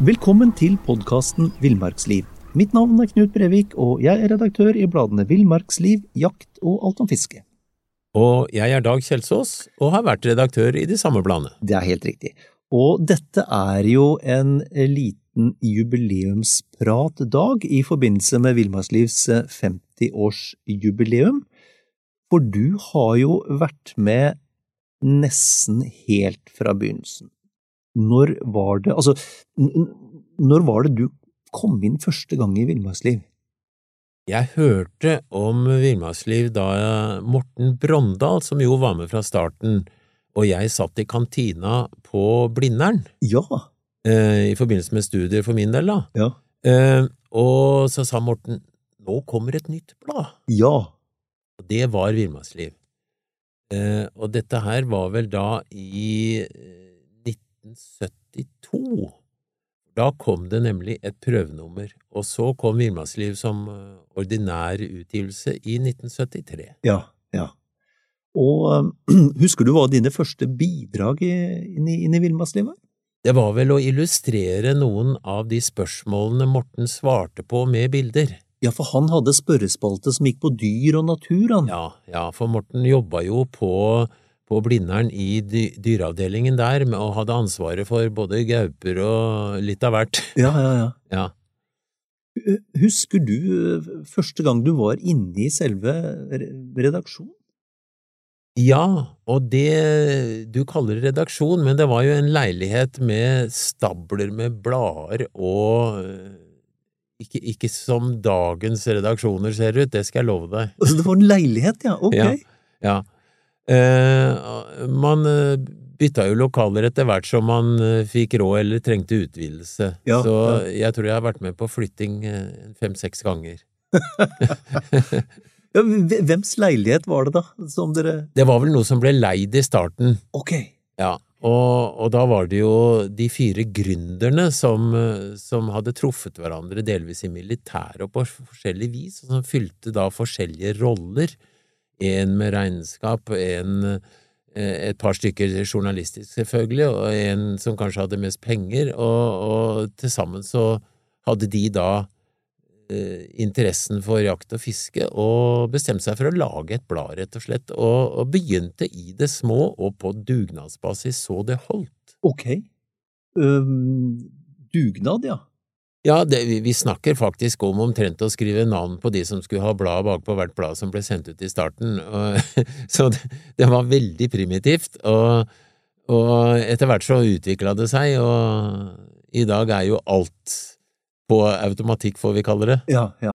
Velkommen til podkasten Villmarksliv. Mitt navn er Knut Brevik, og jeg er redaktør i bladene Villmarksliv, Jakt og Alt om fiske. Og jeg er Dag Kjelsås, og har vært redaktør i de samme bladene. Det er helt riktig. Og dette er jo en liten jubileumspratdag i forbindelse med Villmarkslivs 50-årsjubileum. For du har jo vært med nesten helt fra begynnelsen. Når var det Altså, når var det du kom inn første gang i Villmarksliv? Jeg hørte om Villmarksliv da Morten Brondal, som jo var med fra starten, og jeg satt i kantina på Blindern. Ja. Eh, I forbindelse med studier for min del, da. Ja. Eh, og så sa Morten nå kommer et nytt blad. Ja. Og det var Villmarksliv. Eh, og dette her var vel da i 1972. Da kom det nemlig et prøvenummer, og så kom Villmannsliv som ordinær utgivelse i 1973. Ja, ja. Og husker du hva dine første bidrag inn i, inn i? Det var vel å illustrere noen av de spørsmålene Morten svarte på med bilder. Ja, for han hadde spørrespalte som gikk på dyr og natur, han. Ja, ja, for Morten jobba jo på, på Blindern i dy dyreavdelingen der, og hadde ansvaret for både gauper og litt av hvert. Ja, ja, ja. Ja. Husker du første gang du var inne i selve redaksjonen? Ja, og det du kaller redaksjon, men det var jo en leilighet med stabler med blader og ikke, ikke, som dagens redaksjoner ser ut, det skal jeg love deg. Altså det var en leilighet, ja, ok. Ja, ja. Eh, man bytta jo lokaler etter hvert som man fikk råd eller trengte utvidelse, Ja, så ja. jeg tror jeg har vært med på flytting fem–seks ganger. Ja, Hvems leilighet var det da, som dere… Det var vel noe som ble leid i starten. Ok. Ja, og, og da var det jo de fire gründerne som, som hadde truffet hverandre delvis i militæret og på forskjellig vis, og som fylte da forskjellige roller. En med regnskap, en et par stykker journalistisk, selvfølgelig, og en som kanskje hadde mest penger, og, og til sammen så hadde de da eh, interessen for jakt og fiske, og bestemte seg for å lage et blad, rett og slett, og, og begynte i det små og på dugnadsbasis så det holdt. Ok. Um, dugnad, ja. Ja, det, vi, snakker faktisk om omtrent å skrive navn på de som skulle ha blad bakpå hvert blad som ble sendt ut i starten, og, så det, det var veldig primitivt, og, og etter hvert så utvikla det seg, og i dag er jo alt på automatikk, får vi kalle det. Ja, ja.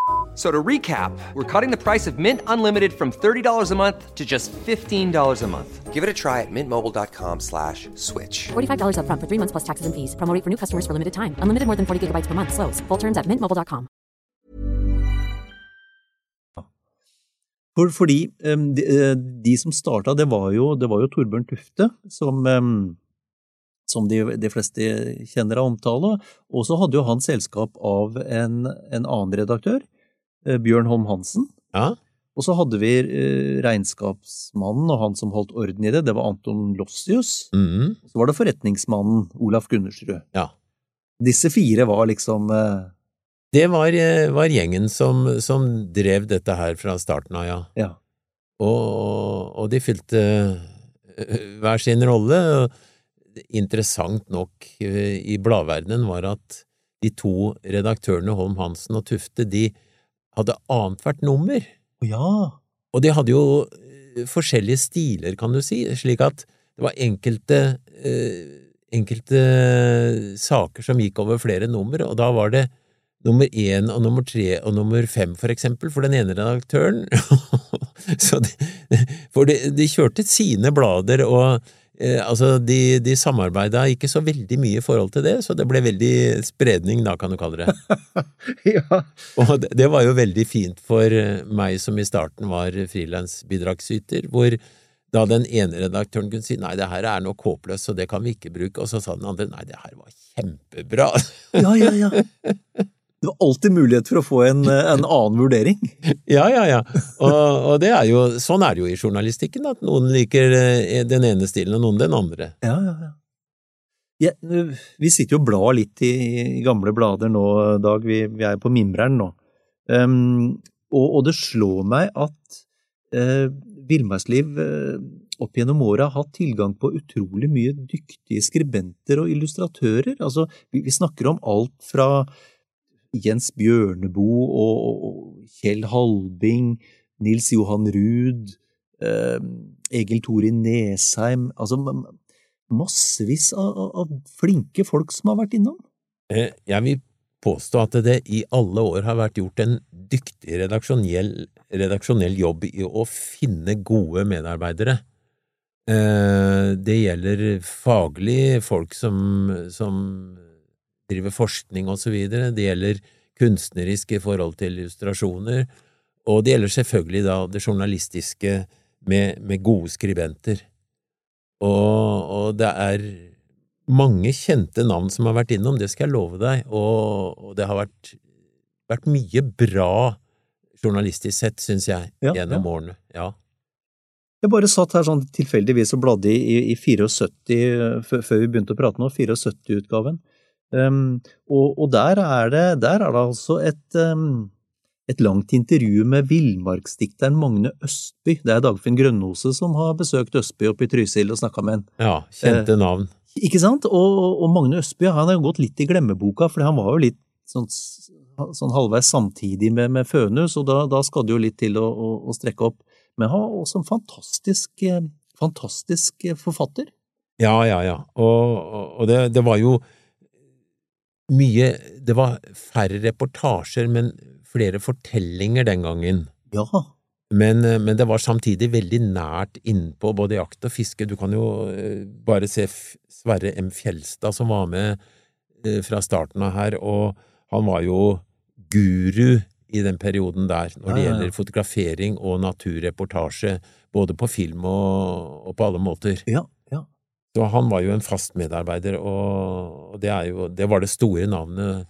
F- So to recap, we're cutting the price of Mint Unlimited from $30 a month to just $15 a month. Give it a try at mintmobile.com slash switch. $45 upfront for three months plus taxes and fees. Promo for new customers for limited time. Unlimited more than 40 gigabytes per month. Slows. Full terms at mintmobile.com. For, fordi um, de, eh, de som starta, det var jo, det var jo Torbjørn Tufte, som, um, som de, de fleste kjenner av omtale. Og så hadde jo han selskap av en, en annen redaktør, Bjørn Holm Hansen. Ja, Og så hadde vi eh, regnskapsmannen og han som holdt orden i det, det var Anton Lossius. Mm. Så var det forretningsmannen Olaf Gundersrud. ja. Disse fire var liksom eh, Det var, eh, var gjengen som, som drev dette her fra starten av, ja. Ja. Og, og de fylte eh, hver sin rolle. Interessant nok eh, i bladverdenen var at de to redaktørene Holm Hansen og Tufte, de hadde annethvert nummer. Ja. Og de hadde jo eh, forskjellige stiler, kan du si, slik at det var enkelte, eh, enkelte saker som gikk over flere nummer, og da var det nummer én og nummer tre og nummer fem, for eksempel, for den ene redaktøren. Så de, for de, de kjørte sine blader, og altså, de, de samarbeida ikke så veldig mye i forhold til det, så det ble veldig spredning, da, kan du kalle det. ja. Og det, det var jo veldig fint for eh, meg som i starten var frilansbidragsyter, hvor da den ene redaktøren kunne si nei, det her er noe håpløst, så det kan vi ikke bruke, og så sa den andre nei, det her var kjempebra. Ja, ja, ja. Det var alltid mulighet for å få en, en annen vurdering. ja, ja, ja. Og, og, det er jo, sånn er det jo i journalistikken, at noen liker eh, den ene stilen og noen den andre. Ja, ja, ja. ja vi sitter jo og blar litt i, i, gamle blader nå, Dag. Vi, vi er på Mimreren nå. Um, og, og, det slår meg at uh, Villmarksliv uh, opp gjennom åra har hatt tilgang på utrolig mye dyktige skribenter og illustratører. Altså, vi, vi snakker om alt fra Jens Bjørneboe og Kjell Halbing, Nils Johan Ruud, eh, Egil Torin Nesheim Altså massevis av, av, flinke folk som har vært innom. Eh, jeg vil påstå at det i alle år har vært gjort en dyktig redaksjonell, redaksjonell jobb i å finne gode medarbeidere. Eh, det gjelder faglig folk som, som driver forskning videre. Det gjelder kunstnerisk i forhold til illustrasjoner, og det gjelder selvfølgelig da det journalistiske med, med gode skribenter. Og, og, det er mange kjente navn som har vært innom, det skal jeg love deg, og, og det har vært, vært, mye bra journalistisk sett, syns jeg, ja, gjennom ja. årene. Ja. Jeg bare satt her sånn tilfeldigvis og bladde i, i 74, før vi begynte å prate nå, 74-utgaven. Um, og, og der, er det, der, er det, altså et, um, et langt intervju med villmarksdikteren Magne Østby. Det er Dagfinn Grønnose som har besøkt Østby oppe i Trysil og snakka med han. Ja, kjente uh, navn. Ikke sant? Og, og, Magne Østby han har gått litt i glemmeboka, for han var jo litt sånn, sånn halvveis samtidig med, med Fønhus, og da, da, skal det jo litt til å, å, å strekke opp. Men han var også en fantastisk, eh, fantastisk forfatter. Ja, ja, ja. Og, og det, det var jo mye Det var færre reportasjer, men flere fortellinger den gangen. Ja. Men, eh, men, det var samtidig veldig nært innpå både jakt og fiske. Du kan jo eh, bare se Sverre M. Fjelstad som var med eh, fra starten av her, og han var jo guru i den perioden der når det gjelder fotografering og naturreportasje, både på film og, og på alle måter. Ja. Så han var jo en fast medarbeider, og det, jo, det var det store navnet,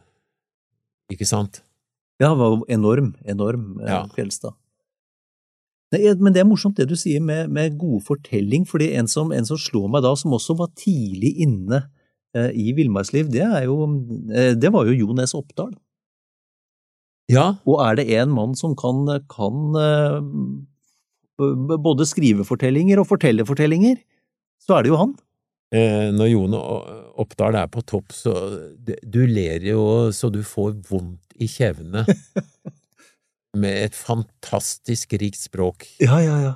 ikke sant? Ja, han var jo enorm, enorm, eh, ja. Fjelstad. Men det er morsomt det du sier med, med god fortelling, fordi en som, en som, slår meg da, som også var tidlig inne eh, i villmarksliv, det, eh, det var jo Jo Nes Oppdal. Ja. Og er det en mann som kan, kan eh, både skrive fortellinger og fortelle fortellinger, så er det jo han. Eh, når Jone Oppdal er på topp, så Du ler jo så du får vondt i kjevene. med et fantastisk rikt språk. Ja, ja, ja.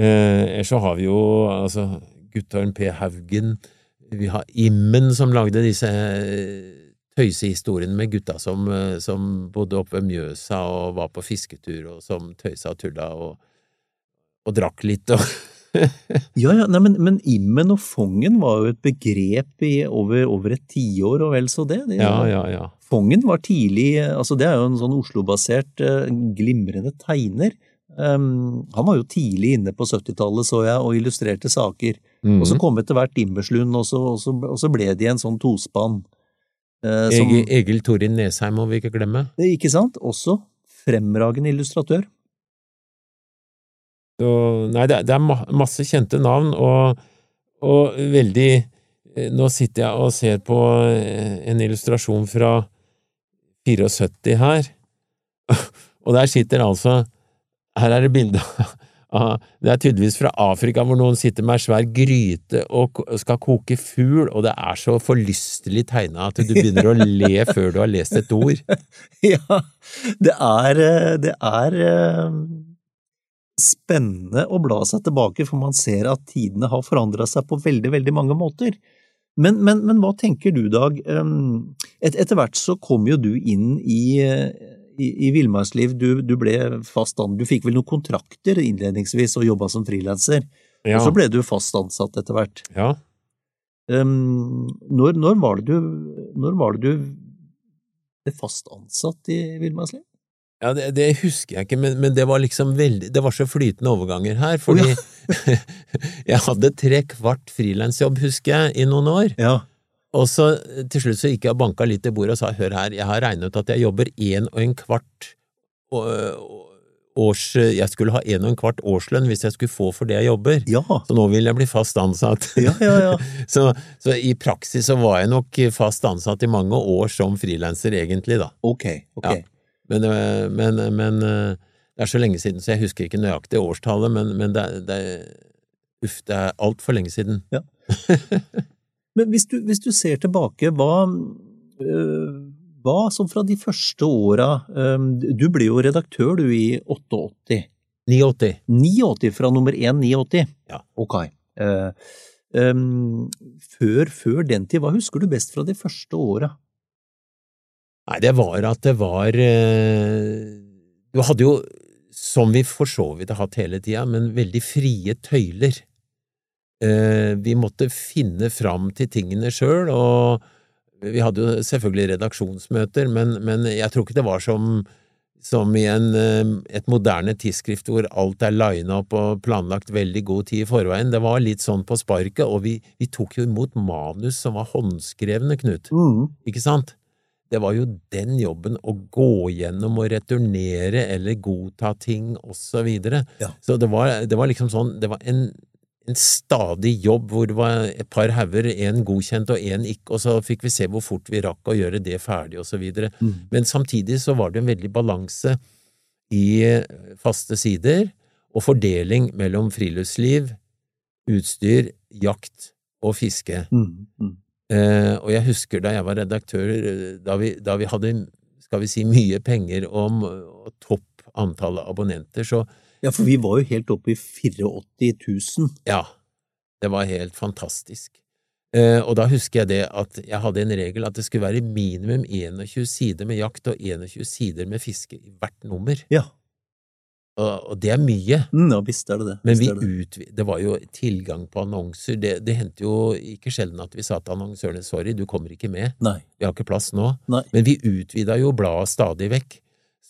Eh, så har vi jo altså Guttorm P. Haugen, vi har Immen som lagde disse eh, tøysehistoriene med gutta som, som bodde oppe ved Mjøsa og var på fisketur, og som tøysa og tulla og, og drakk litt og ja, ja, nei, men, men, Immen og Fongen var jo et begrep i over, over et tiår og vel så det. det ja, ja, ja. Fongen var tidlig altså Det er jo en sånn Oslo-basert uh, glimrende tegner. Um, han var jo tidlig inne på 70-tallet, så jeg, og illustrerte saker. Mm. Og så kom etter hvert Immerslund, og så, og, og så, ble de en sånn tospann. Uh, som, Egil, Egil Torin Nesheim må vi ikke glemme. Ikke sant? Også fremragende illustratør. Så, nei, det, er masse kjente navn, og, og, veldig eh, Nå sitter jeg og ser på eh, en illustrasjon fra 74 her, og der sitter altså Her er det bilde av Det er tydeligvis fra Afrika, hvor noen sitter med ei svær gryte og skal koke fugl, og det er så forlystelig tegna at du begynner å le før du har lest et ord. Ja, det er, eh, det er spennende å bla seg tilbake, for man ser at tidene har forandra seg på veldig, veldig mange måter. Men, men, men, hva tenker du, Dag? Et, etter hvert så kom jo du inn i, i, i villmarksliv. Du, du, ble fast ansatt. Du fikk vel noen kontrakter innledningsvis og jobba som frilanser. Ja. Og så ble du fast ansatt etter hvert. Ja. Um, når, når, var det du, når var det du ble fast ansatt i villmarksliv? Ja, det, det, husker jeg ikke, men, men, det var liksom veldig Det var så flytende overganger her, fordi, Jeg hadde tre kvart frilansjobb, husker jeg, i noen år. Ja. Og så til slutt så gikk jeg og banka litt i bordet og sa hør her, jeg har regnet ut at jeg jobber en og en kvart års Jeg skulle ha en og en kvart årslønn hvis jeg skulle få for det jeg jobber. Ja. Så nå vil jeg bli fast ansatt. Ja, ja, ja. Så, så i praksis så var jeg nok fast ansatt i mange år som frilanser, egentlig, da. Ok, ok. Ja. Men, øh, men, men øh, det er så lenge siden, så jeg husker ikke nøyaktig årstallet, men, men det, det Uff, det er altfor lenge siden. Men hvis du, hvis du ser tilbake, hva, hva som fra de første åra Du ble jo redaktør, du, i 88. 89. 89 fra nummer 1, 89. Ja. Ok. Uh, um, før, før den tid, hva husker du best fra de første åra? Nei, det var at det var øh, Du hadde jo, som vi for så vidt har hatt hele tida, men veldig frie tøyler. Eh, vi måtte finne fram til tingene sjøl, og vi hadde jo selvfølgelig redaksjonsmøter, men, men jeg tror ikke det var som, som i en, eh, et moderne tidsskrift hvor alt er lina opp og planlagt veldig god tid i forveien. Det var litt sånn på sparket, og vi, vi tok jo imot manus som var håndskrevne, Knut. Mm. Ikke sant? Det var jo den jobben å gå gjennom og returnere eller godta ting og så videre. Ja. Så det var, det var liksom sånn, det var en, en stadig jobb hvor det var et par hauger, én godkjent og én ikke, og så fikk vi se hvor fort vi rakk å gjøre det ferdig og så videre. Mm. Men samtidig så var det en veldig balanse i eh, faste sider og fordeling mellom friluftsliv, utstyr, jakt og fiske. Mm. Mm. Eh, og jeg husker da jeg var redaktør, eh, da vi, da vi hadde, skal vi si, mye penger om og topp antall abonnenter, så Ja, for vi var jo helt oppe i 84 000. ja, det var helt fantastisk. Eh, og da husker jeg det at jeg hadde en regel at det skulle være minimum 21 sider med jakt og 21 sider med fiske i hvert nummer. Ja. Og, det er mye. Mm, ja, visst er det det. Men Visst vi det. utvid, det var jo tilgang på annonser. Det, det hendte jo ikke sjelden at vi sa til annonsørene sorry, du kommer ikke med, Nei. vi har ikke plass nå. Nei. Men vi utvida jo bladet stadig vekk.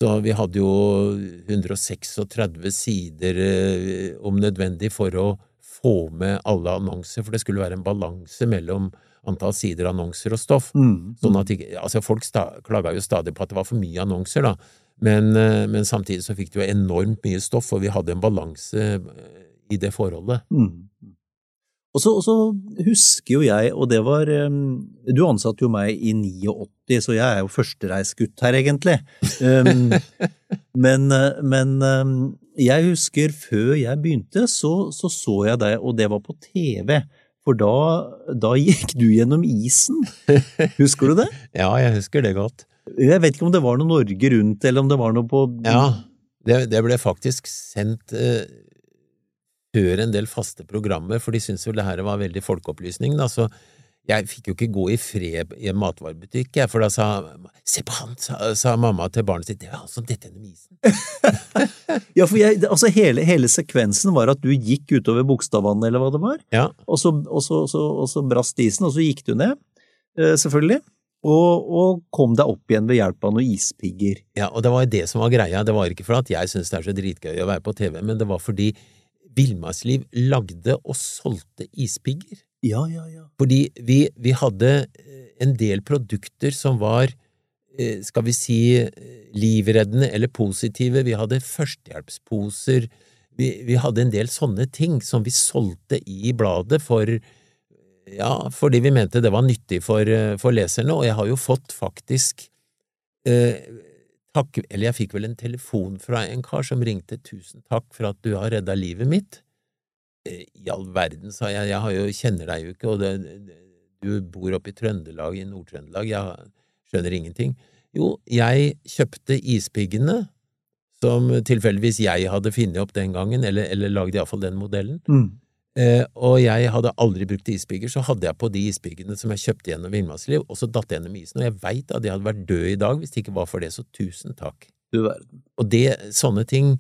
Så vi hadde jo 136 sider eh, om nødvendig for å få med alle annonser, for det skulle være en balanse mellom antall sider annonser og stoff. Mm. Sånn at altså Folk klaga jo stadig på at det var for mye annonser, da. Men, eh, men samtidig så fikk du jo enormt mye stoff, og vi hadde en balanse eh, i det forholdet. Mm. Og så, og så husker jo jeg, og det var um, Du ansatte jo meg i 89, så jeg er jo førstereisgutt her, egentlig. Um, men eh, men um, jeg husker før jeg begynte, så, så så jeg deg, og det var på TV. For da, da gikk du gjennom isen. Husker du det? Ja, jeg husker det godt. Jeg vet ikke om det var noe Norge Rundt, eller om det var noe på Ja, det, det ble faktisk sendt eh, før en del faste programmer, for de syntes vel det her var veldig folkeopplysning, da, så jeg fikk jo ikke gå i fred i en matvarebutikk, jeg, for da sa Se på han, sa, sa mamma til barnet sitt, det er han som detter gjennom isen. Ja, for jeg, altså hele, hele sekvensen var at du gikk utover Bogstadvannet, eller hva det var, Ja, og så, og så, så, og så brast isen, og så gikk du ned, eh, selvfølgelig, og, kom deg opp igjen ved hjelp av noen ispigger. ja, og det var det som var greia, det var ikke for at jeg syntes det er så dritgøy å være på TV, men det var fordi Villmarksliv lagde og solgte ispigger. Ja, ja, ja. Fordi vi, vi hadde eh, en del produkter som var, eh, skal vi si, eh, livreddende eller positive. Vi hadde førstehjelpsposer. Vi, vi hadde en del sånne ting som vi solgte i bladet for, ja, fordi vi mente det var nyttig for, for leserne, og jeg har jo fått faktisk eh, takk, eller jeg fikk vel en telefon fra en kar som ringte 'tusen takk for at du har redda livet mitt'. I all verden, sa jeg, jeg har jo, kjenner deg jo ikke, og det, du bor oppe i Trøndelag, i Nord-Trøndelag, jeg skjønner ingenting. Jo, jeg kjøpte ispiggene, som tilfeldigvis jeg hadde funnet opp den gangen, eller, eller lagd iallfall den modellen, Mm. eh, og jeg hadde aldri brukt ispigger, så hadde jeg på de ispiggene som jeg kjøpte gjennom Villmarksliv, og så datt jeg gjennom isen, og jeg veit at jeg hadde vært død i dag hvis det ikke var for det, så tusen takk. Du verden. Og det, sånne ting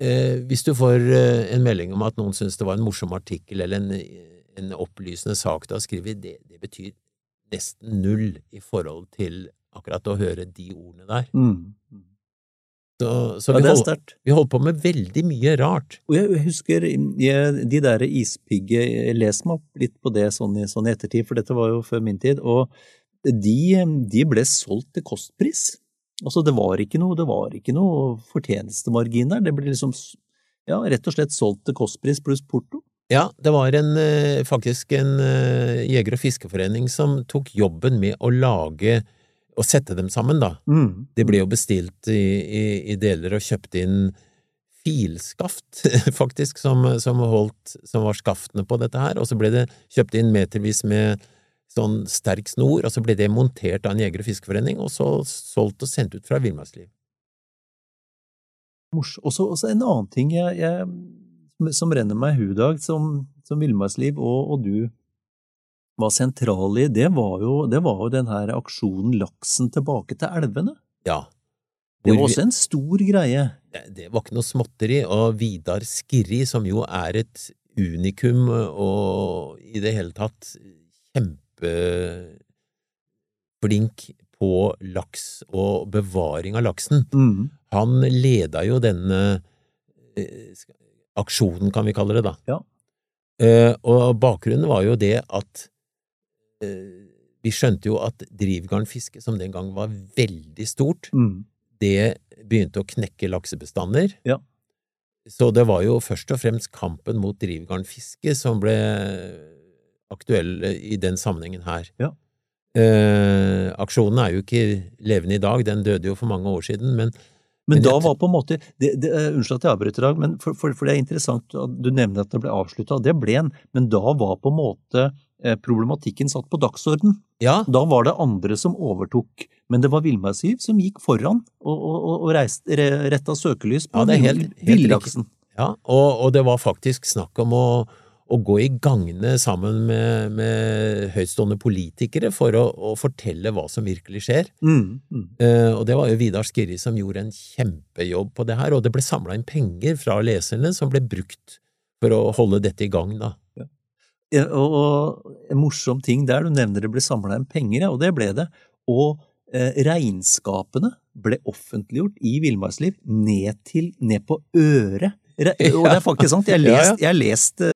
eh, Hvis du får eh, en melding om at noen syns det var en morsom artikkel eller en, en opplysende sak du har skrevet, det, det betyr nesten null i forhold til akkurat å høre de ordene der. Mm. Så, så Ja, vi, det er hold, sterkt. vi holdt på med veldig mye rart. Og jeg husker jeg, de der ispigge Jeg leste meg opp litt på det sånn i, sånn ettertid, for dette var jo før min tid. Og de, de ble solgt til kostpris. Altså, det var ikke noe, det var ikke noe fortjenestemargin der. Det ble liksom ja, rett og slett solgt til kostpris pluss porto. Ja, det var en, eh, faktisk en eh, jeger- og fiskeforening som tok jobben med å lage og sette dem sammen, da. Mm. De ble jo bestilt i, i, i deler og kjøpt inn filskaft, faktisk, som, som holdt, som var skaftene på dette her, og så ble det kjøpt inn metervis med sånn sterk snor, og så ble det montert av en jeger- og fiskeforening, og så solgt og sendt ut fra Villmarksliv. Også, også en annen ting jeg, jeg, som renner meg i huet i dag, som, som Villmarksliv og, og du var sentral i, det var jo, det var jo den her aksjonen Laksen tilbake til elvene. Ja. Det var også en stor greie. det, det var ikke noe småtteri, og Vidar Skirri, som jo er et unikum og i det hele tatt kjempeflink på laks og bevaring av laksen, Mm. han leda jo denne eh, aksjonen, kan vi kalle det, da. Ja. Eh, og bakgrunnen var jo det at eh, vi skjønte jo at drivgarnfiske, som den gang var veldig stort, Mm. det begynte å knekke laksebestander. Ja. Så det var jo først og fremst kampen mot drivgarnfiske som ble aktuell i den sammenhengen her. Ja. Eh, aksjonen er jo ikke levende i dag, den døde jo for mange år siden, men Men Men da var på en måte det, det, eh, Unnskyld at jeg avbryter dag, men for, for, for det er interessant at du nevner at det ble avslutta. Det ble en, men da var på en måte eh, problematikken satt på dagsorden. ja, Da var det andre som overtok, men det var Villmarksliv som gikk foran og, og, og, reist, re, retta søkelys på Ja, villaksen. ja og, og det var faktisk snakk om å, å gå i gangene sammen med, med høytstående politikere for å, å fortelle hva som virkelig skjer. Mm, mm. Uh, og det var jo Vidar Skirri som gjorde en kjempejobb på det her, og det ble samla inn penger fra leserne som ble brukt for å holde dette i gang, da. Ja, og, og en morsom ting der, du nevner det ble samla inn penger, ja, og det ble det. Og eh, regnskapene ble offentliggjort i Villmarksliv ned til ned på øret. Re, og det er faktisk sant, jeg har Ja, ja. lest, jeg har lest eh,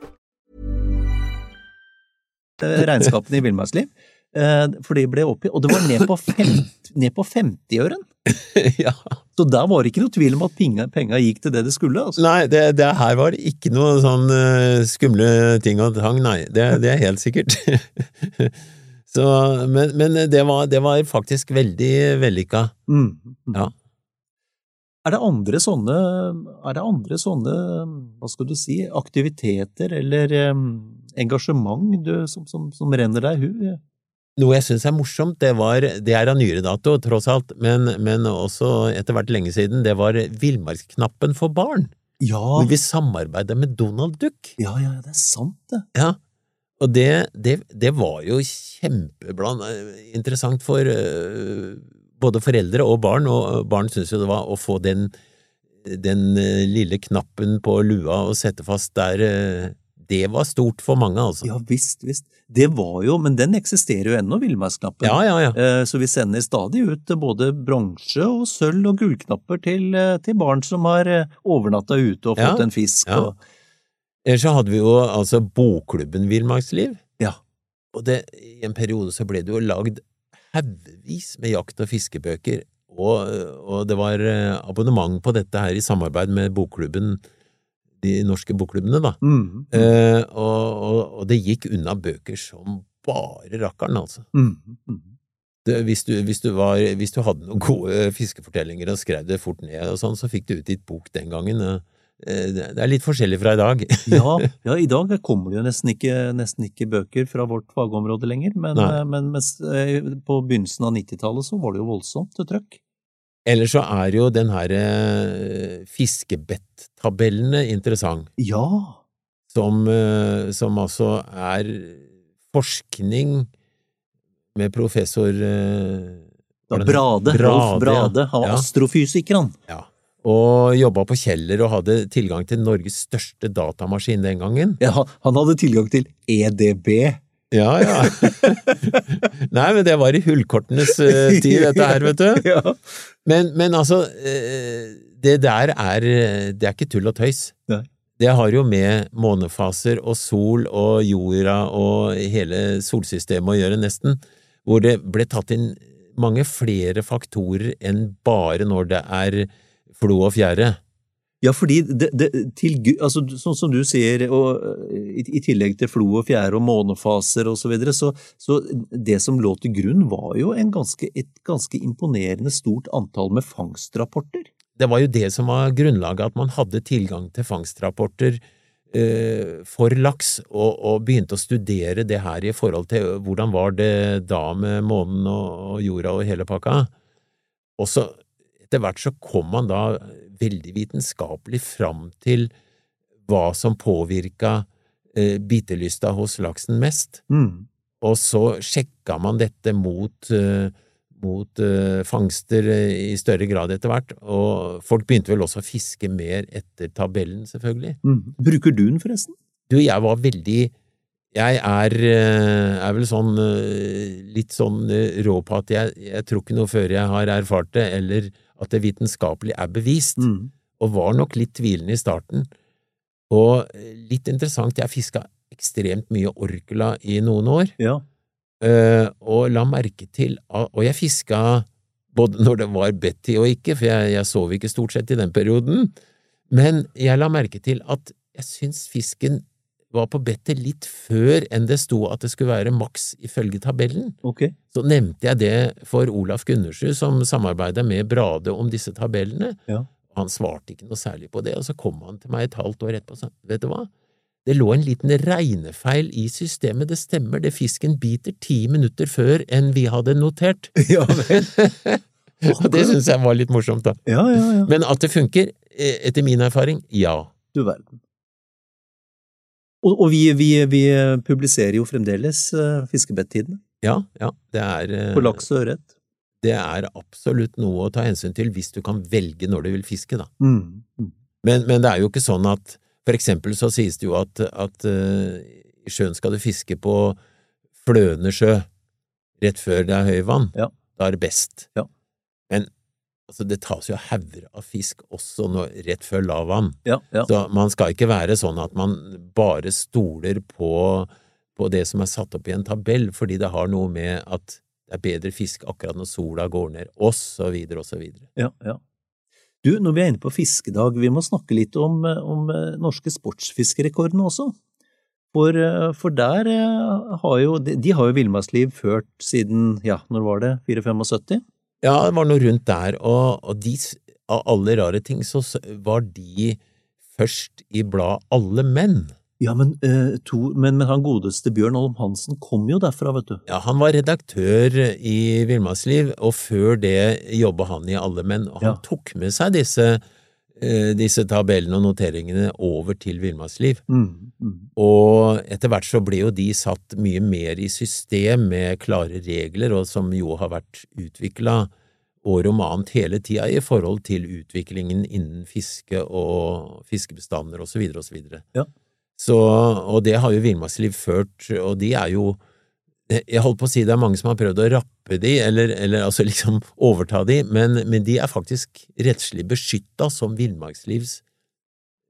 eh, regnskapene i Villmarksliv. liv, for de ble oppgitt, og det var ned på, fem, ned på 50-øren. ja. Så der var det ikke noe tvil om at penga, penga gikk til det det skulle. Altså. Nei, det, det her var ikke noe sånn uh, skumle ting og tang, nei. Det, det er helt sikkert. Så, men men det, var, det var faktisk veldig vellykka. Mm. Ja. Er det andre sånne, er det andre sånne, hva skal du si, aktiviteter eller em, engasjement du, som, som, som renner deg hu? Noe jeg syns er morsomt, det, var, det er av nyere dato, tross alt, men, men også etter hvert lenge siden, det var Villmarksknappen for barn. Ja, Hvor vi samarbeidet med Donald Duck. ja, ja, det er sant det. Ja, og det, det, det var jo kjempeinteressant interessant for uh, både foreldre og barn, og barn syntes jo det var å få den, den øh, lille knappen på lua og sette fast der, det var stort for mange, altså. Ja visst, visst. Det var jo, men den eksisterer jo ennå, Villmarksknappen. Ja, ja, ja. Eh, Så vi sender stadig ut både bronse og sølv og gullknapper til, eh, til barn som har eh, overnatta ute og Ja, fått en fisk. ja. Og, Ellers så hadde vi jo altså Bokklubben Villmarksliv, ja. og det, i en periode så ble det jo lagd haugevis med jakt- og fiskebøker, og, og det var eh, abonnement på dette her i samarbeid med bokklubben, de norske bokklubbene, da. Mm, Eh, og, og, og det gikk unna bøker som bare rakkeren, altså. mm, mm. Det, hvis, du, hvis, du var, hvis du hadde noen gode fiskefortellinger og skrev det fort ned og sånn, så fikk du ut ditt bok den gangen. Eh, Det er litt forskjellig fra i dag. Ja, ja, i dag kommer det jo nesten ikke, nesten ikke bøker fra vårt fagområde lenger, men, eh, men mens, eh, på begynnelsen av 90-tallet så var det jo voldsomt trøkk. Eller så er jo den her eh, fiskebett-tabellene interessant, Ja. som, eh, som altså er forskning med professor eh, Da var Brade, Rolf Brade, han var ja. astrofysiker, han. Ja. Og jobba på Kjeller og hadde tilgang til Norges største datamaskin den gangen. Ja, han- hadde tilgang til EDB. Ja, ja. Nei, men det var i hullkortenes eh, tid, dette her, vet du. Ja. Men, men altså, eh, det der er Det er ikke tull og tøys. Nei. Det har jo med månefaser og sol og jorda og hele solsystemet å gjøre, nesten, hvor det ble tatt inn mange flere faktorer enn bare når det er flo og fjære. Ja, fordi det, det, til, altså, sånn som du sier, og, eh, i, i tillegg til flo og fjære og månefaser og så videre, så, så det som lå til grunn var jo ganske, et ganske imponerende stort antall med fangstrapporter. Det var jo det som var grunnlaget, at man hadde tilgang til fangstrapporter eh, for laks, og, og begynte å studere det her i forhold til hvordan var det da med månen og, og jorda og hele pakka. Og så etter hvert så kom man da veldig vitenskapelig fram til hva som påvirka eh, bitelysta hos laksen mest. Mm. Og så sjekka man dette mot, eh, mot eh, fangster eh, i større grad etter hvert, og folk begynte vel også å fiske mer etter tabellen, selvfølgelig. Mm. Bruker du den, forresten? Du, jeg var veldig Jeg er, eh, er vel sånn eh, litt sånn rå på at jeg, jeg tror ikke noe før jeg har erfart det, eller at det vitenskapelig er bevist, Mm. og var nok litt tvilende i starten. Og eh, litt interessant, jeg fiska ekstremt mye orkula i noen år. Ja. uh, og la merke til Og jeg fiska både når det var Betty og ikke, for jeg, jeg sov ikke stort sett i den perioden, men jeg la merke til at jeg syns fisken var på bettet litt før enn det sto at det skulle være maks ifølge tabellen. Okay. Så nevnte jeg det for Olaf Gundersrud, som samarbeida med Brade om disse tabellene. Ja. Han svarte ikke noe særlig på det, og så kom han til meg et halvt år etterpå og sa vet du hva, det lå en liten regnefeil i systemet, det stemmer, det fisken biter ti minutter før enn vi hadde notert. Ja vel. og det syns jeg var litt morsomt, da. Ja, ja, ja. Men at det funker, eh, etter min erfaring, ja. Du verden. Og, og vi, vi, vi publiserer jo fremdeles uh, fiskebettidene Ja, ja, det er eh, på laks og ørret. Det er absolutt noe å ta hensyn til hvis du kan velge når du vil fiske, da. Mm. Mm. Men, men det er jo ikke sånn at For eksempel så sies det jo at, at eh, i sjøen skal du fiske på fløende sjø rett før det er høyvann. Ja. Da er det best. Ja. Altså, det tas jo hauger av fisk også når, rett før lavvann. Ja, ja. Så man skal ikke være sånn at man bare stoler på, på det som er satt opp i en tabell, fordi det har noe med at det er bedre fisk akkurat når sola går ned, og så videre og så videre. ja, ja. Du, når vi er inne på fiskedag, vi må snakke litt om, om eh, norske sportsfiskerekordene også. For, eh, for der eh, har jo De, de har jo villmarksliv ført siden, ja, når var det, 475? Ja, det var noe rundt der, og, og de, av alle rare ting, så var de først i bladet Alle menn. Ja, men, eh, to, men, men han godeste Bjørn Holm Hansen kom jo derfra, vet du. Ja, han var redaktør i Villmarksliv, og før det jobba han i Alle menn, og han Ja. tok med seg disse, disse tabellene og noteringene over til Villmarksliv. Mm, mm. Og etter hvert så ble jo de satt mye mer i system med klare regler, og som jo har vært utvikla år om annet hele tida i forhold til utviklingen innen fiske og fiskebestander og så videre og så videre. Ja. Så, og det har jo Villmarksliv ført, og de er jo jeg holdt på å si det er mange som har prøvd å rappe de, eller, eller altså liksom overta de, men, men de er faktisk rettslig beskytta som Villmarkslivs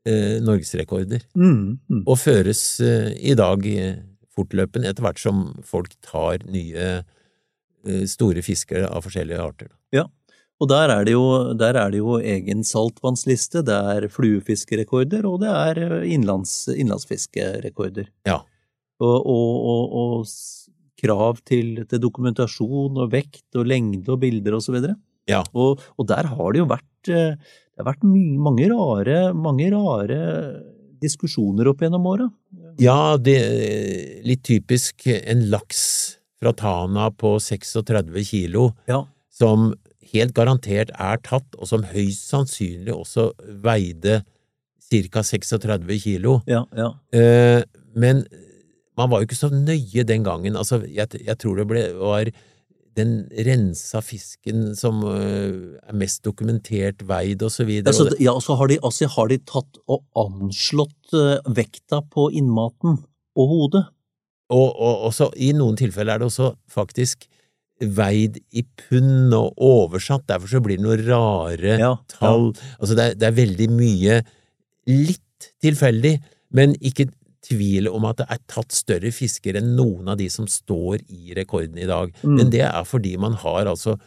eh, norgesrekorder Mm, mm. og føres eh, i dag eh, fortløpende etter hvert som folk tar nye eh, store fisker av forskjellige arter. Ja, og der er det jo, der er det jo egen saltvannsliste, det er fluefiskerekorder, og det er eh, innlands, innlandsfiskerekorder. Ja. Og, og, og, og krav til, til dokumentasjon og vekt og lengde og bilder og så. Ja. Og, og der har det jo vært, eh, det har vært mange rare, mange rare diskusjoner opp gjennom åra. Ja, det er litt typisk en laks fra Tana på 36 kilo Ja. som helt garantert er tatt, og som høyst sannsynlig også veide ca. 36 kilo. Ja, ja. Eh, men man var jo ikke så nøye den gangen. Altså, jeg, jeg tror det ble, var den rensa fisken som øh, er mest dokumentert veid, og så videre. Altså, ja, og så har de, altså, har de tatt og anslått eh, vekta på innmaten og hodet. Og, og også, i noen tilfeller er det også faktisk veid i pund og oversatt, derfor så blir det noen rare Ja, tall. Altså det er, det er veldig mye litt tilfeldig, men ikke tvil om at det er tatt større fisker enn noen av de som står i rekorden i dag. Mm. Men det er fordi man har altså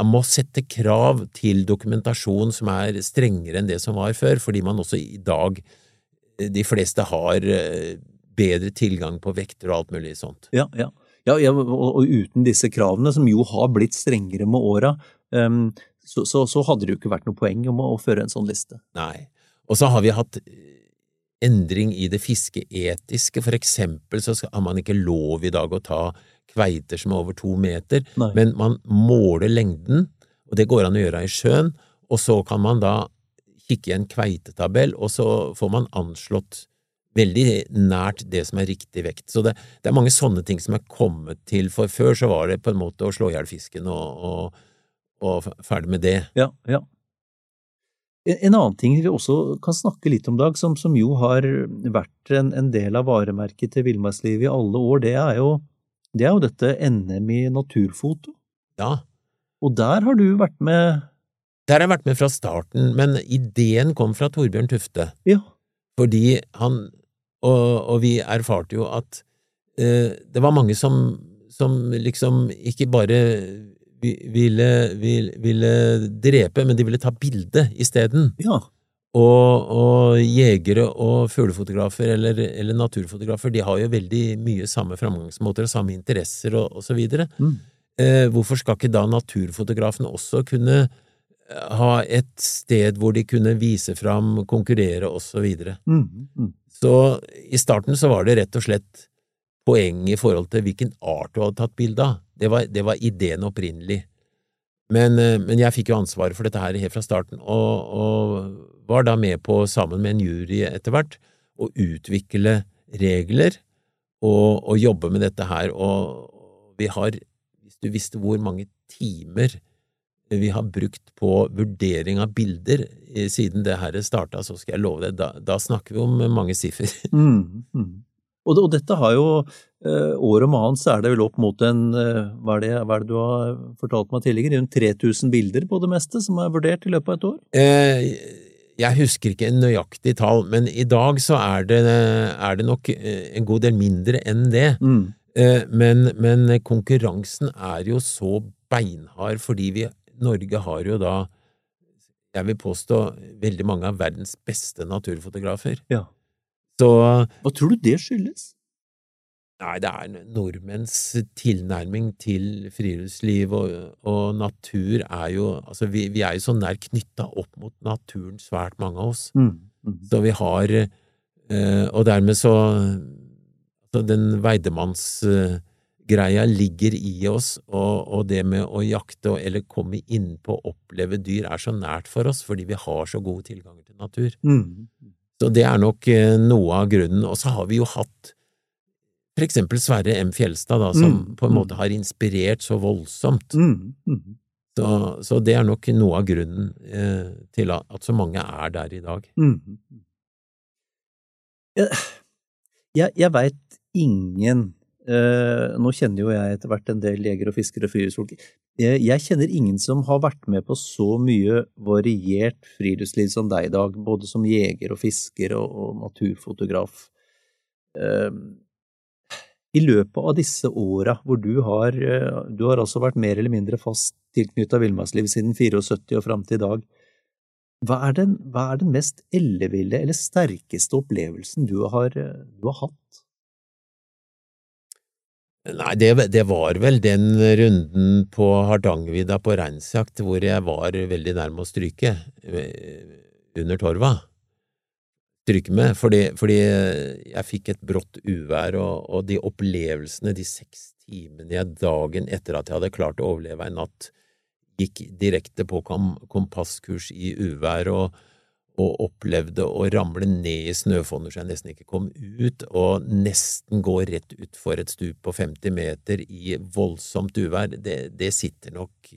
man må sette krav til dokumentasjon som er strengere enn det som var før, fordi man også i dag, de fleste har eh, bedre tilgang på vekter og alt mulig sånt. Ja, ja. ja, ja og, og uten disse kravene, som jo har blitt strengere med åra, em, så, så, så hadde det jo ikke vært noe poeng om å, å føre en sånn liste. Nei. Og så har vi hatt eh, endring i det fiskeetiske. For eksempel så har man ikke lov i dag å ta kveiter som er over to meter, Nei. men man måler lengden, og det går an å gjøre i sjøen, og så kan man da kikke i en kveitetabell, og så får man anslått veldig nært det som er riktig vekt. Så det, det er mange sånne ting som er kommet til, for før så var det på en måte å slå i hjel fisken og, og, og ferdig med det. Ja, ja. En en annen ting vi også kan snakke litt om, Dag, som, som jo har vært en, en del av varemerket til villmarkslivet i alle år, det er jo, det er jo dette NM i naturfoto. Ja, Og der har du vært med Der har jeg vært med fra starten, men ideen kom fra Torbjørn Tufte, Ja. fordi han Og, og vi erfarte jo at eh, det var mange som, som liksom ikke bare ville, ville, ville drepe, men de ville ta bilde isteden. ja. Og, og jegere og fuglefotografer eller, eller naturfotografer, de har jo veldig mye samme framgangsmåter og samme interesser og, og så videre. Mm. Eh, hvorfor skal ikke da naturfotografen også kunne eh, ha et sted hvor de kunne vise fram, konkurrere og så videre? Mm, mm. Så i starten så var det rett og slett poeng i forhold til hvilken art du hadde tatt bilde av. Det var, det var ideen opprinnelig. Men, eh, men jeg fikk jo ansvaret for dette her helt fra starten, og, og var da med på, sammen med en jury etter hvert, å utvikle regler og, og jobbe med dette her. Og vi har, hvis du visste hvor mange timer vi har brukt på vurdering av bilder eh, siden det her starta, så skal jeg love deg, da, da snakker vi om mange siffer. Mm, mm. Og, og dette har jo eh, År om annet så er det vel opp mot en eh, hva, er det, hva er det du har fortalt meg tidligere? Rundt 3000 bilder på det meste som er vurdert i løpet av et år? Eh, jeg husker ikke en nøyaktig tall, men i dag så er det, er det nok en god del mindre enn det. Mm. Eh, Men, men konkurransen er jo så beinhard fordi vi, Norge har jo da, jeg vil påstå, veldig mange av verdens beste naturfotografer. Ja. Så Hva tror du det skyldes? Nei, det er nordmenns tilnærming til friluftsliv og, og natur er jo Altså, vi, vi er jo så nær knytta opp mot naturen, svært mange av oss. Mm. Mm. Så vi har eh, Og dermed så så Den veidemannsgreia ligger i oss, og, og det med å jakte og- eller komme innpå og oppleve dyr er så nært for oss fordi vi har så gode tilganger til natur. Mm. Så det er nok eh, noe av grunnen. Og så har vi jo hatt for eksempel Sverre M. Fjelstad, da, som Mm, på en mm. måte har inspirert så voldsomt. Mm. Mm. Så, så det er nok noe av grunnen eh, til at, at så mange er der i dag. Mm. Jeg, jeg, jeg veit ingen Nå kjenner jo jeg etter hvert en del jegere og fiskere og friluftsfolk. Jeg, jeg kjenner ingen som har vært med på så mye variert friluftsliv som deg, i Dag. Både som jeger og fisker og, og naturfotograf. Eh, I løpet av disse åra hvor du har eh, Du har altså vært mer eller mindre fast tilknytta villmarkslivet siden 74 og fram til i dag. Hva er, den, hva er den mest elleville eller sterkeste opplevelsen du har, eh, du har hatt? Nei, det, det var vel den runden på Hardangervidda på reinsjakt hvor jeg var veldig nærme å stryke eh, under torva. Stryke med, fordi, fordi jeg fikk et brått uvær, og, og de opplevelsene de seks timene jeg dagen etter at jeg hadde klart å overleve en natt gikk direkte på kom kompasskurs i uvær og, og opplevde å ramle ned i snøfonner så jeg nesten ikke kom ut, og nesten gå rett utfor et stup på 50 meter i voldsomt uvær, det, det sitter nok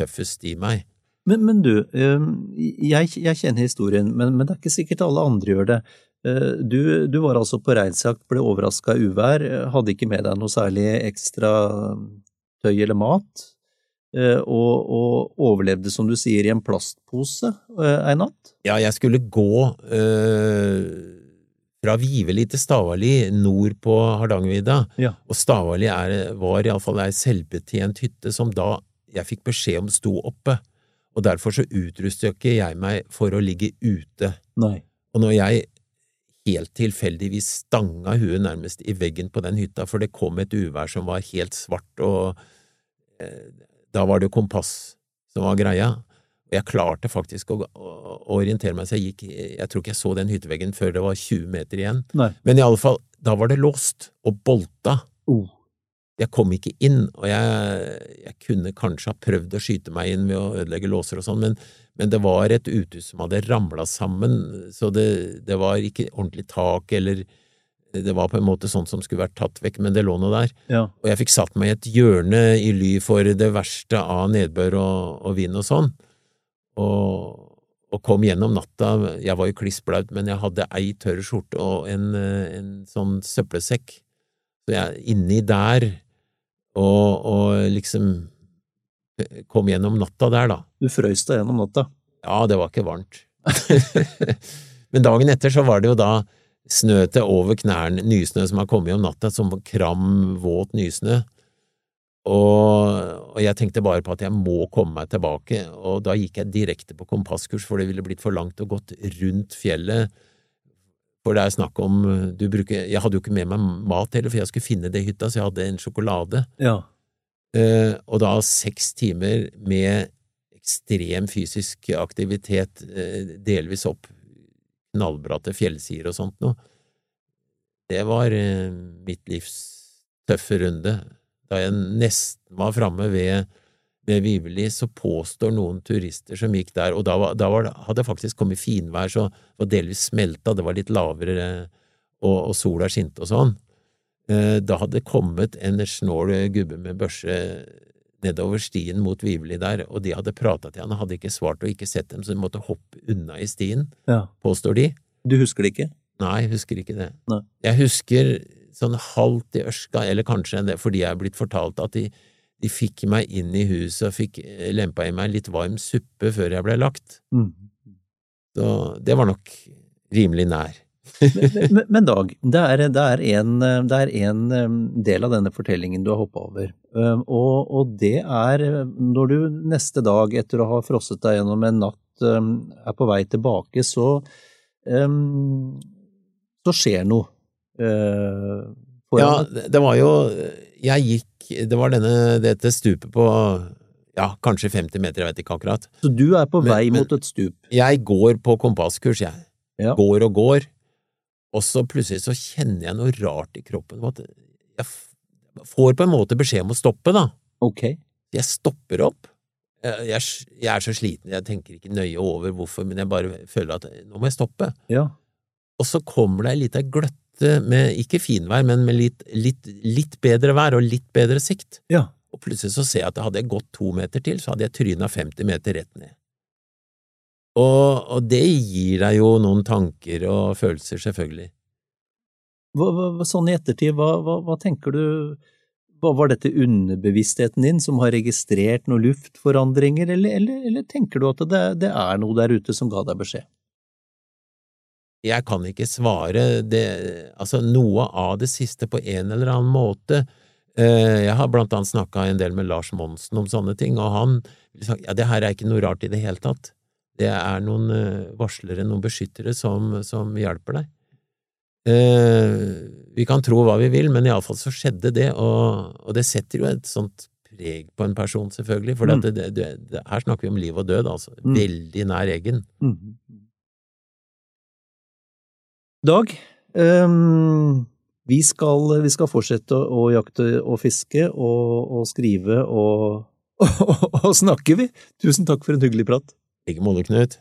tøffest i meg. Men, men du, eh, jeg, jeg kjenner historien, men, men, det er ikke sikkert alle andre gjør det. Eh, du, du var altså på reinsjakt, ble overraska av uvær, hadde ikke med deg noe særlig ekstra tøy eller mat, og, og, overlevde, som du sier, i en plastpose en natt? Ja, jeg skulle gå øh, fra Viveli til Stavali nord på Hardangervidda, ja. og Stavali er, var iallfall ei selvbetjent hytte som da jeg fikk beskjed om sto oppe og derfor så utrustet ikke jeg meg for å ligge ute. Nei. Og når jeg helt tilfeldigvis stanga huet nærmest i veggen på den hytta, for det kom et uvær som var helt svart, og eh, da var det kompass som var greia. Og jeg klarte faktisk å orientere meg, så jeg gikk Jeg tror ikke jeg så den hytteveggen før det var 20 meter igjen. Nei. Men i alle fall, da var det låst og bolta. Oh. Jeg kom ikke inn, og jeg, jeg, kunne kanskje ha prøvd å skyte meg inn ved å ødelegge låser og sånn, men, men, det var et uthus som hadde ramla sammen, så det, det, var ikke ordentlig tak, eller det var på en måte sånn som skulle vært tatt vekk, men det lå noe der. Ja. Og jeg fikk satt meg i et hjørne i ly for det verste av nedbør og, og vind og sånn, og, og, kom gjennom natta. Jeg var jo kliss blaut, men jeg hadde ei tørr skjorte og en, en sånn søppelsekk. Så jeg, inni der og, og liksom kom gjennom natta der, da. Du frøys deg gjennom natta? Ja, det var ikke varmt. Men dagen etter så var det jo da snø til over knærne, nysnø som har kommet om natta, som kram, våt nysnø. Og, og, jeg tenkte bare på at jeg må komme meg tilbake, og da gikk jeg direkte på kompasskurs, for det ville blitt for langt å gått rundt fjellet for det er snakk om du bruker Jeg hadde jo ikke med meg mat heller, for jeg skulle finne det i hytta, så jeg hadde en sjokolade. Ja. Eh, og da seks timer med ekstrem fysisk aktivitet, eh, delvis opp knallbratte fjellsider og sånt noe. Det var eh, mitt livs tøffe runde, da jeg nesten var framme ved ved Viveli så påstår noen turister som gikk der, og da, var, da var, hadde det faktisk kommet finvær, så det var delvis smelta, det var litt lavere, og, og sola skinte og sånn. Eh, da hadde det kommet en snål gubbe med børse nedover stien mot Viveli der, og de hadde prata til han og hadde ikke svart og ikke sett dem, så de måtte hoppe unna i stien, ja. påstår de. Du husker det ikke? Nei, jeg husker ikke det. Nei. Jeg husker sånn halvt i ørska, eller kanskje det, fordi jeg er blitt fortalt at de de fikk meg inn i huset og fikk eh, lempa i meg litt varm suppe før jeg ble lagt. Mm. Så det var nok rimelig nær. Men, men, men, Dag, det er, det, er en, det er, en, del av denne fortellingen du har hoppa over, og, og, det er når du neste dag, etter å ha frosset deg gjennom en natt, er på vei tilbake, så, så skjer noe. Ja, det var jo Jeg gikk det var denne, dette stupet på ja, kanskje 50 meter, jeg vet ikke akkurat. Så du er på vei men, mot et stup? Jeg går på kompasskurs, jeg. Ja. Går og går, og så plutselig så kjenner jeg noe rart i kroppen. Jeg får på en måte beskjed om å stoppe, da. Ok. Jeg stopper opp. Jeg, jeg er så sliten, jeg tenker ikke nøye over hvorfor, men jeg bare føler at nå må jeg stoppe. Ja. Og så kommer det ei lita gløtte med ikke finvær, men med litt, litt, litt, bedre vær og litt bedre sikt. Ja. Og plutselig så ser jeg at hadde jeg gått to meter til, så hadde jeg tryna 50 meter rett ned. Og, og, det gir deg jo noen tanker og følelser, selvfølgelig. Hva, hva, sånn i ettertid, hva, hva, tenker du Var dette underbevisstheten din som har registrert noen luftforandringer, eller, eller, eller tenker du at det, det er noe der ute som ga deg beskjed? jeg kan ikke svare det, altså noe av det siste på en eller annen måte. Eh, jeg har blant annet snakka en del med Lars Monsen om sånne ting, og han sa ja, det her er ikke noe rart i det hele tatt. Det er noen eh, varslere, noen beskyttere, som, som hjelper deg. Eh, vi kan tro hva vi vil, men iallfall så skjedde det, og, og, det setter jo et sånt preg på en person, selvfølgelig, for mm. det, det, det, her snakker vi om liv og død, altså. Mm. Veldig nær eggen. Mm. Dag, um, vi, skal, vi, skal, fortsette å jakte og fiske og, og skrive og og snakker vi. Tusen takk for en hyggelig prat. I like måte, Knut.